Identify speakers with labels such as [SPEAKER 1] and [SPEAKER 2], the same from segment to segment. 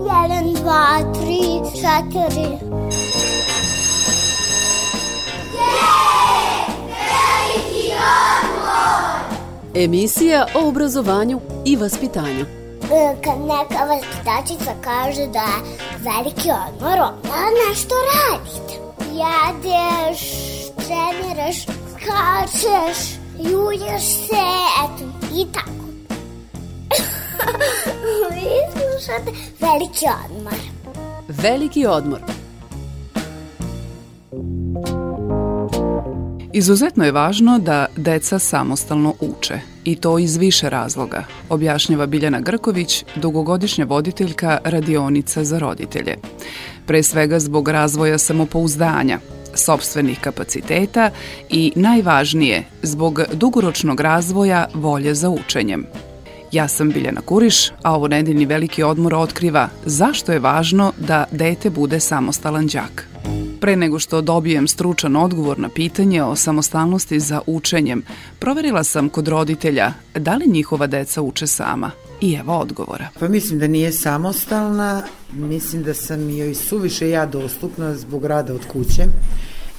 [SPEAKER 1] Jedan, dva, tri, četiri.
[SPEAKER 2] Emisija o obrazovanju i vaspitanju.
[SPEAKER 1] E, Kad neka vaspitačica kaže da je veliki odmor, onda nešto radite. Jedeš, treniraš, skačeš, julješ se, eto, i tako. Vi slušate veliki odmor.
[SPEAKER 2] Veliki odmor.
[SPEAKER 3] Izuzetno je važno da deca samostalno uče i to iz više razloga, objašnjava Biljana Grković, dugogodišnja voditeljka radionica za roditelje. Pre svega zbog razvoja samopouzdanja, sobstvenih kapaciteta i najvažnije, zbog dugoročnog razvoja volje za učenjem. Ja sam Biljana Kuriš, a ovo nedeljni veliki odmor otkriva zašto je važno da dete bude samostalan đak. Pre nego što dobijem stručan odgovor na pitanje o samostalnosti za učenjem, proverila sam kod roditelja da li njihova deca uče sama. I evo odgovora.
[SPEAKER 4] Pa mislim da nije samostalna, mislim da sam joj suviše ja dostupna zbog rada od kuće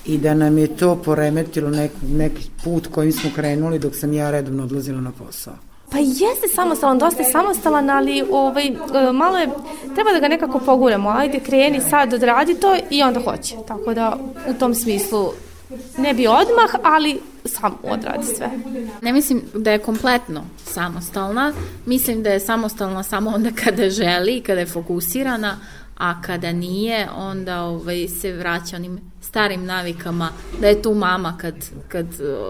[SPEAKER 4] i da nam je to poremetilo nek, neki put kojim smo krenuli dok sam ja redovno odlazila na posao.
[SPEAKER 5] Pa jeste samostalan, dosta je samostalan, ali ovaj, e, malo je, treba da ga nekako poguramo. Ajde, kreni sad, odradi to i onda hoće. Tako da u tom smislu ne bi odmah, ali sam odradi sve.
[SPEAKER 6] Ne mislim da je kompletno samostalna, mislim da je samostalna samo onda kada želi, kada je fokusirana, a kada nije, onda ovaj, se vraća onim starim navikama, da je tu mama kad, kad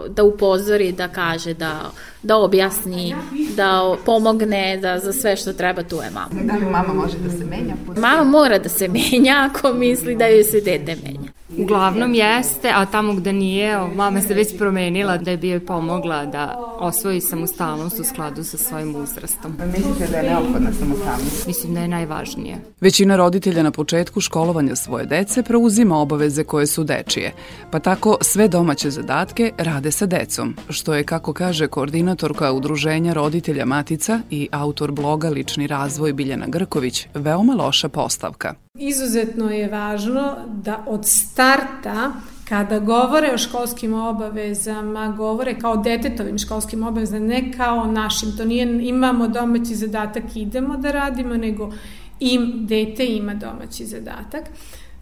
[SPEAKER 6] da upozori, da kaže, da, da objasni, da pomogne, da za sve što treba tu je mama.
[SPEAKER 7] Da li mama može da se menja?
[SPEAKER 6] Mama mora da se menja ako misli da joj se dete menja.
[SPEAKER 8] Uglavnom jeste, a tamo gde nije, mama se već promenila da bi joj pomogla da osvoji samostalnost u skladu sa svojim uzrastom.
[SPEAKER 7] Mislite da je neophodna samostalnost?
[SPEAKER 8] Mislim da je najvažnije.
[SPEAKER 3] Većina roditelja na početku školovanja svoje dece preuzima obaveze koje su dečije, pa tako sve domaće zadatke rade sa decom, što je, kako kaže koordinatorka Udruženja roditelja Matica i autor bloga Lični razvoj Biljana Grković, veoma loša postavka.
[SPEAKER 9] Izuzetno je važno da od starta kada govore o školskim obavezama, govore kao detetovim školskim obavezama, ne kao našim. To nije imamo domaći zadatak, idemo da radimo, nego im, dete ima domaći zadatak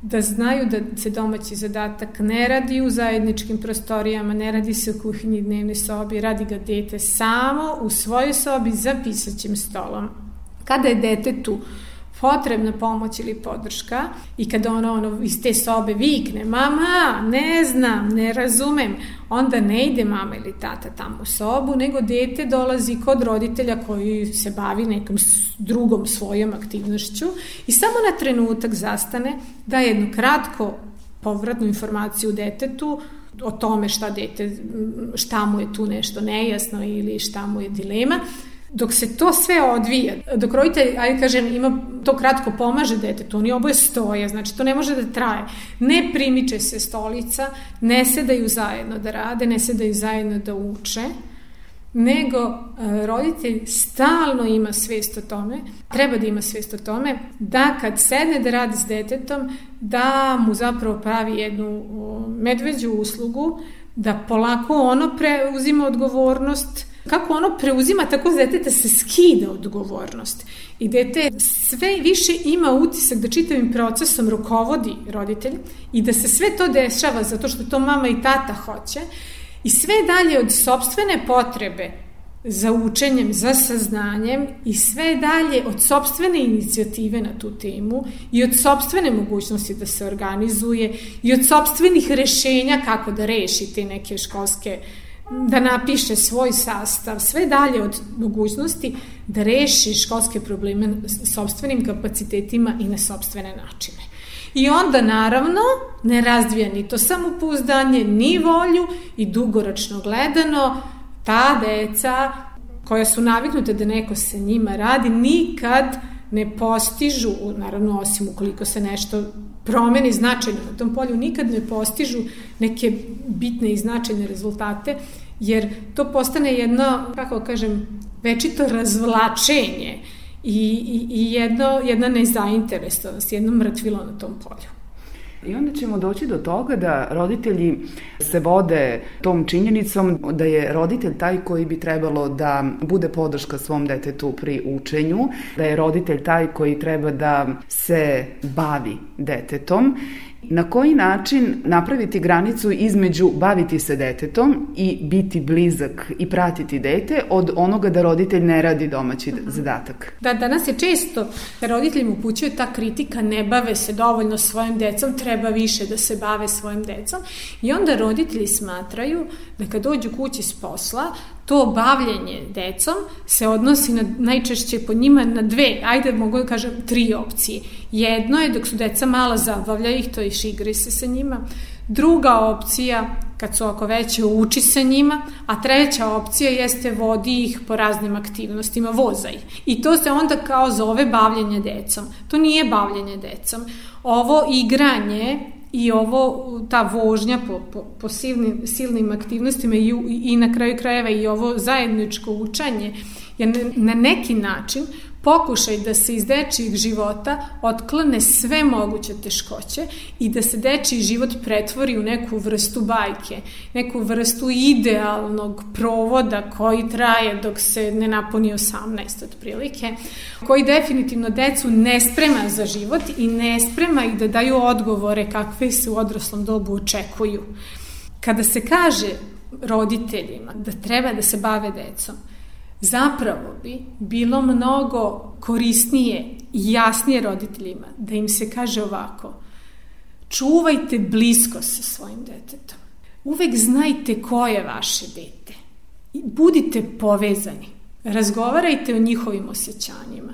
[SPEAKER 9] da znaju da se domaći zadatak ne radi u zajedničkim prostorijama, ne radi se u kuhinji dnevnoj sobi, radi ga dete samo u svojoj sobi za pisaćim stolom. Kada je dete tu, potrebna pomoć ili podrška i kada ona ono iz te sobe vikne mama, ne znam, ne razumem, onda ne ide mama ili tata tamo u sobu, nego dete dolazi kod roditelja koji se bavi nekom drugom svojom aktivnošću i samo na trenutak zastane da jednu kratko povratnu informaciju detetu o tome šta dete, šta mu je tu nešto nejasno ili šta mu je dilema, dok se to sve odvija, dok roditelj, ajde kažem, ima to kratko pomaže detetu, oni oboje stoje, znači to ne može da traje. Ne primiče se stolica, ne sedaju zajedno da rade, ne sedaju zajedno da uče, nego e, roditelj stalno ima svest o tome, treba da ima svest o tome, da kad sedne da radi s detetom, da mu zapravo pravi jednu medveđu uslugu, da polako ono preuzima odgovornost, kako ono preuzima, tako deteta se skida odgovornost. I dete sve više ima utisak da čitavim procesom rukovodi roditelj i da se sve to dešava zato što to mama i tata hoće i sve dalje od sobstvene potrebe za učenjem, za saznanjem i sve dalje od sobstvene inicijative na tu temu i od sobstvene mogućnosti da se organizuje i od sobstvenih rešenja kako da reši te neke školske da napiše svoj sastav, sve dalje od mogućnosti da reši školske probleme sobstvenim kapacitetima i na sobstvene načine. I onda naravno ne razvija ni to samopouzdanje, ni volju i dugoročno gledano ta deca koja su naviknute da neko sa njima radi nikad ne postižu, naravno osim ukoliko se nešto promeni značajno na tom polju, nikad ne postižu neke bitne i značajne rezultate, jer to postane jedno, kako kažem, večito razvlačenje i, i, i jedno, jedna nezainteresovanost, jedno mrtvilo na tom polju.
[SPEAKER 3] I onda ćemo doći do toga da roditelji se vode tom činjenicom da je roditelj taj koji bi trebalo da bude podrška svom detetu pri učenju, da je roditelj taj koji treba da se bavi detetom Na koji način napraviti granicu između baviti se detetom i biti blizak i pratiti dete od onoga da roditelj ne radi domaći zadatak?
[SPEAKER 9] Da, danas je često roditelji mu upućuje ta kritika ne bave se dovoljno svojim decom, treba više da se bave svojim decom i onda roditelji smatraju da kad dođu kući s posla, to bavljenje decom se odnosi na, najčešće po njima na dve, ajde mogu da kažem tri opcije. Jedno je dok su deca mala zabavlja ih, to je igri se sa njima. Druga opcija, kad su oko veće, uči sa njima, a treća opcija jeste vodi ih po raznim aktivnostima, voza ih. I to se onda kao zove bavljenje decom. To nije bavljenje decom. Ovo igranje i ovo, ta vožnja po, po, po silnim, silnim aktivnostima i, i na kraju krajeva i ovo zajedničko učanje je na neki način pokušaj da se iz dečijih života otklone sve moguće teškoće i da se dečiji život pretvori u neku vrstu bajke, neku vrstu idealnog provoda koji traje dok se ne napuni 18 otprilike, koji definitivno decu ne sprema za život i ne sprema ih da daju odgovore kakve se u odraslom dobu očekuju. Kada se kaže roditeljima da treba da se bave decom, zapravo bi bilo mnogo korisnije i jasnije roditeljima da im se kaže ovako čuvajte blisko sa svojim detetom. Uvek znajte ko je vaše dete. Budite povezani. Razgovarajte o njihovim osjećanjima.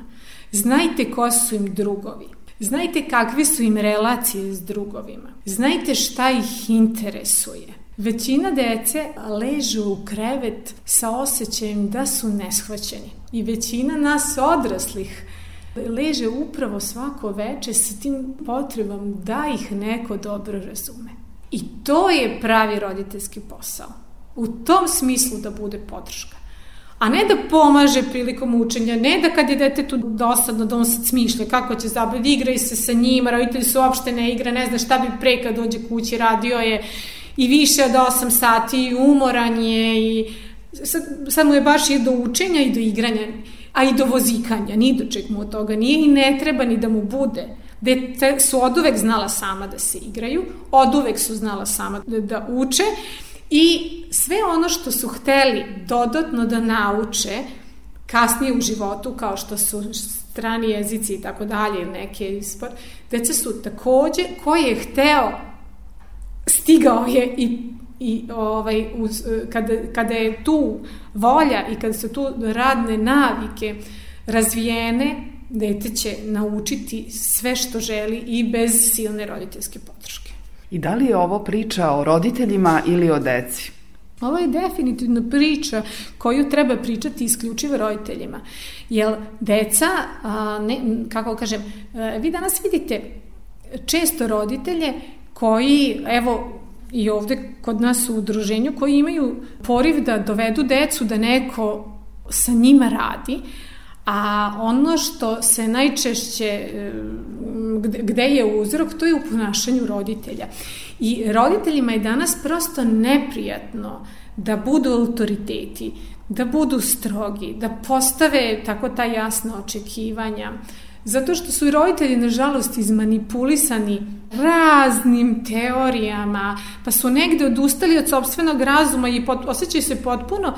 [SPEAKER 9] Znajte ko su im drugovi. Znajte kakve su im relacije s drugovima. Znajte šta ih interesuje. Većina dece ležu u krevet sa osjećajem da su neshvaćeni. I većina nas odraslih leže upravo svako veče sa tim potrebom da ih neko dobro razume. I to je pravi roditeljski posao. U tom smislu da bude podrška. A ne da pomaže prilikom učenja, ne da kad je detetu dosadno da on sad smišlja kako će zabaviti, igraj se sa njima, roditelji su uopšte ne igra, ne zna šta bi pre kad dođe kući, radio je i više od 8 sati i umoran je i sad, sad mu je baš i do učenja i do igranja, a i do vozikanja, ni do čeg mu od toga nije i ne treba ni da mu bude. Dete su od uvek znala sama da se igraju, od uvek su znala sama da, da uče i sve ono što su hteli dodatno da nauče kasnije u životu, kao što su strani jezici i tako dalje, neke ispod, deca su takođe, ko je hteo stigao je i i ovaj, uz, kada, kada je tu volja i kada su tu radne navike razvijene, dete će naučiti sve što želi i bez silne roditeljske podrške.
[SPEAKER 3] I da li je ovo priča o roditeljima ili o deci?
[SPEAKER 9] Ovo je definitivno priča koju treba pričati isključivo roditeljima. Jer deca, a, ne, kako kažem, vi danas vidite često roditelje koji, evo, i ovde kod nas u udruženju, koji imaju poriv da dovedu decu da neko sa njima radi, a ono što se najčešće, e, gde je uzrok, to je u ponašanju roditelja. I roditeljima je danas prosto neprijatno da budu autoriteti, da budu strogi, da postave tako ta jasna očekivanja, Zato što su i roditelji, nažalost, izmanipulisani raznim teorijama, pa su negde odustali od sobstvenog razuma i pot, osjećaju se potpuno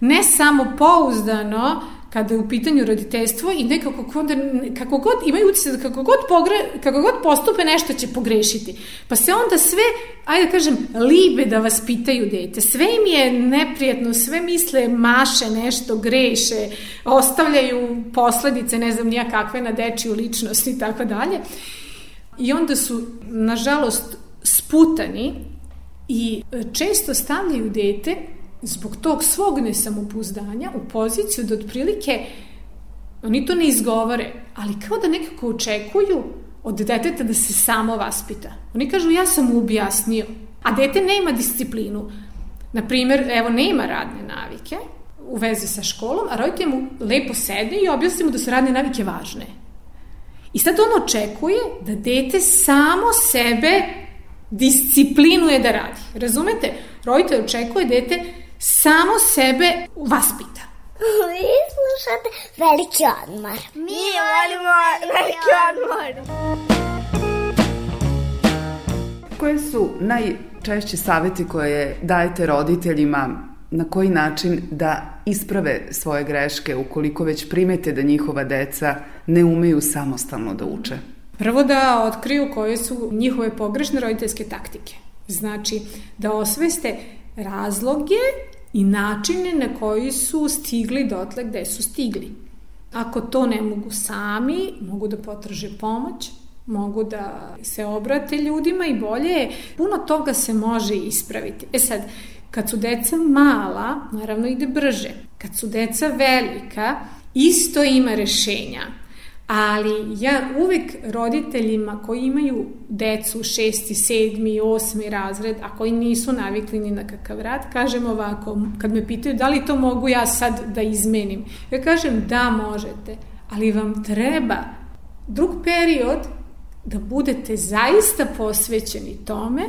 [SPEAKER 9] ne samo pouzdano kada je u pitanju roditeljstvo i nekako onda, kako god imaju utjecaj da kako god, pogre, kako god postupe nešto će pogrešiti. Pa se onda sve, ajde da kažem, libe da vas pitaju dete. Sve im je neprijatno, sve misle maše nešto, greše, ostavljaju posledice, ne znam nija kakve na dečiju ličnost i tako dalje. I onda su, nažalost, sputani i često stavljaju dete zbog tog svog nesamopouzdanja u poziciju da otprilike oni to ne izgovore, ali kao da nekako očekuju od deteta da se samo vaspita. Oni kažu ja sam mu objasnio, a dete nema disciplinu. Naprimer, evo, nema radne navike, u vezi sa školom, a roditelj mu lepo sedne i objasni mu da su radne navike važne. I sad on očekuje da dete samo sebe disciplinuje da radi. Razumete? Roditelj očekuje dete samo sebe vaspita.
[SPEAKER 1] Vi slušate Veliki odmor. Mi volimo Veliki odmor.
[SPEAKER 3] Koje su najčešći saveti koje dajete roditeljima na koji način da isprave svoje greške ukoliko već primete da njihova deca ne umeju samostalno da uče?
[SPEAKER 9] Prvo da otkriju koje su njihove pogrešne roditeljske taktike. Znači, da osveste razloge i načine na koji su stigli dotle gde su stigli. Ako to ne mogu sami, mogu da potraže pomoć, mogu da se obrate ljudima i bolje je, puno toga se može ispraviti. E sad, kad su deca mala, naravno ide brže. Kad su deca velika, isto ima rešenja ali ja uvek roditeljima koji imaju decu šesti, sedmi, osmi razred, a koji nisu navikli ni na kakav rad, kažem ovako, kad me pitaju da li to mogu ja sad da izmenim, ja kažem da možete, ali vam treba drug period da budete zaista posvećeni tome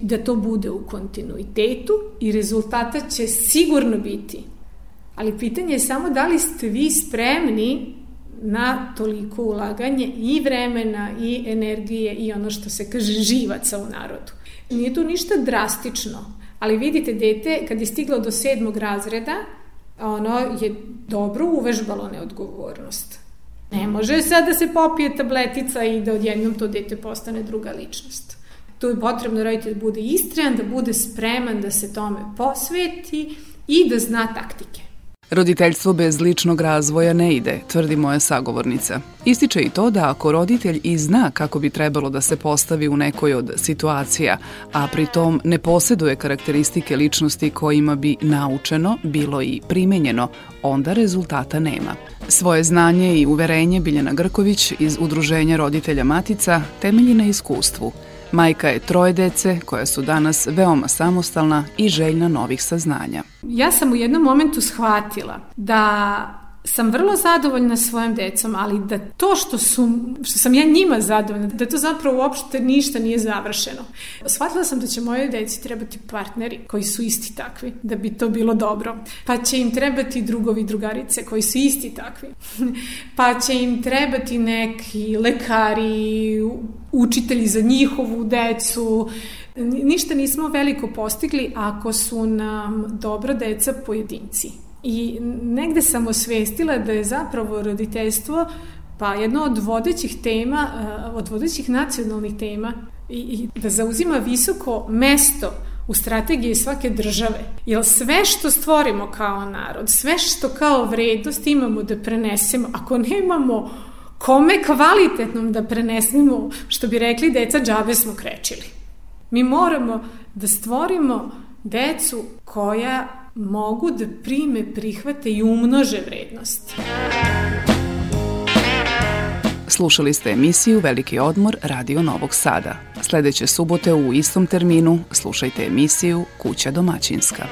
[SPEAKER 9] da to bude u kontinuitetu i rezultata će sigurno biti. Ali pitanje je samo da li ste vi spremni na toliko ulaganje i vremena i energije i ono što se kaže živaca u narodu. Nije tu ništa drastično, ali vidite, dete kad je stiglo do sedmog razreda, ono je dobro uvežbalo neodgovornost. Ne može sad da se popije tabletica i da odjednom to dete postane druga ličnost. Tu je potrebno roditelj da bude istrajan, da bude spreman da se tome posveti i da zna taktike.
[SPEAKER 3] Roditeljstvo bez ličnog razvoja ne ide, tvrdi moja sagovornica. Ističe i to da ako roditelj i zna kako bi trebalo da se postavi u nekoj od situacija, a pritom ne poseduje karakteristike ličnosti kojima bi naučeno, bilo i primenjeno, onda rezultata nema. Svoje znanje i uverenje Biljana Grković iz Udruženja roditelja Matica temelji na iskustvu – Majka je troje dece koja su danas veoma samostalna i željna novih saznanja.
[SPEAKER 9] Ja sam u jednom momentu shvatila da sam vrlo zadovoljna svojim decom, ali da to što, su, što sam ja njima zadovoljna, da to zapravo uopšte ništa nije završeno. Shvatila sam da će moje deci trebati partneri koji su isti takvi, da bi to bilo dobro. Pa će im trebati drugovi drugarice koji su isti takvi. pa će im trebati neki lekari, učitelji za njihovu decu, Ništa nismo veliko postigli ako su nam dobro deca pojedinci. I negde sam osvestila da je zapravo roditeljstvo pa jedno od vodećih tema, eh, od vodećih nacionalnih tema i, i da zauzima visoko mesto u strategiji svake države. Jer sve što stvorimo kao narod, sve što kao vrednost imamo da prenesemo, ako nemamo kome kvalitetnom da prenesemo, što bi rekli deca, džabe smo krečili. Mi moramo da stvorimo decu koja mogu da prime, prihvate i umnože vrednost.
[SPEAKER 3] Slušali ste emisiju Veliki odmor Radio Novog Sada. Sledeće subote u istom terminu slušajte emisiju Kuća domaćinska.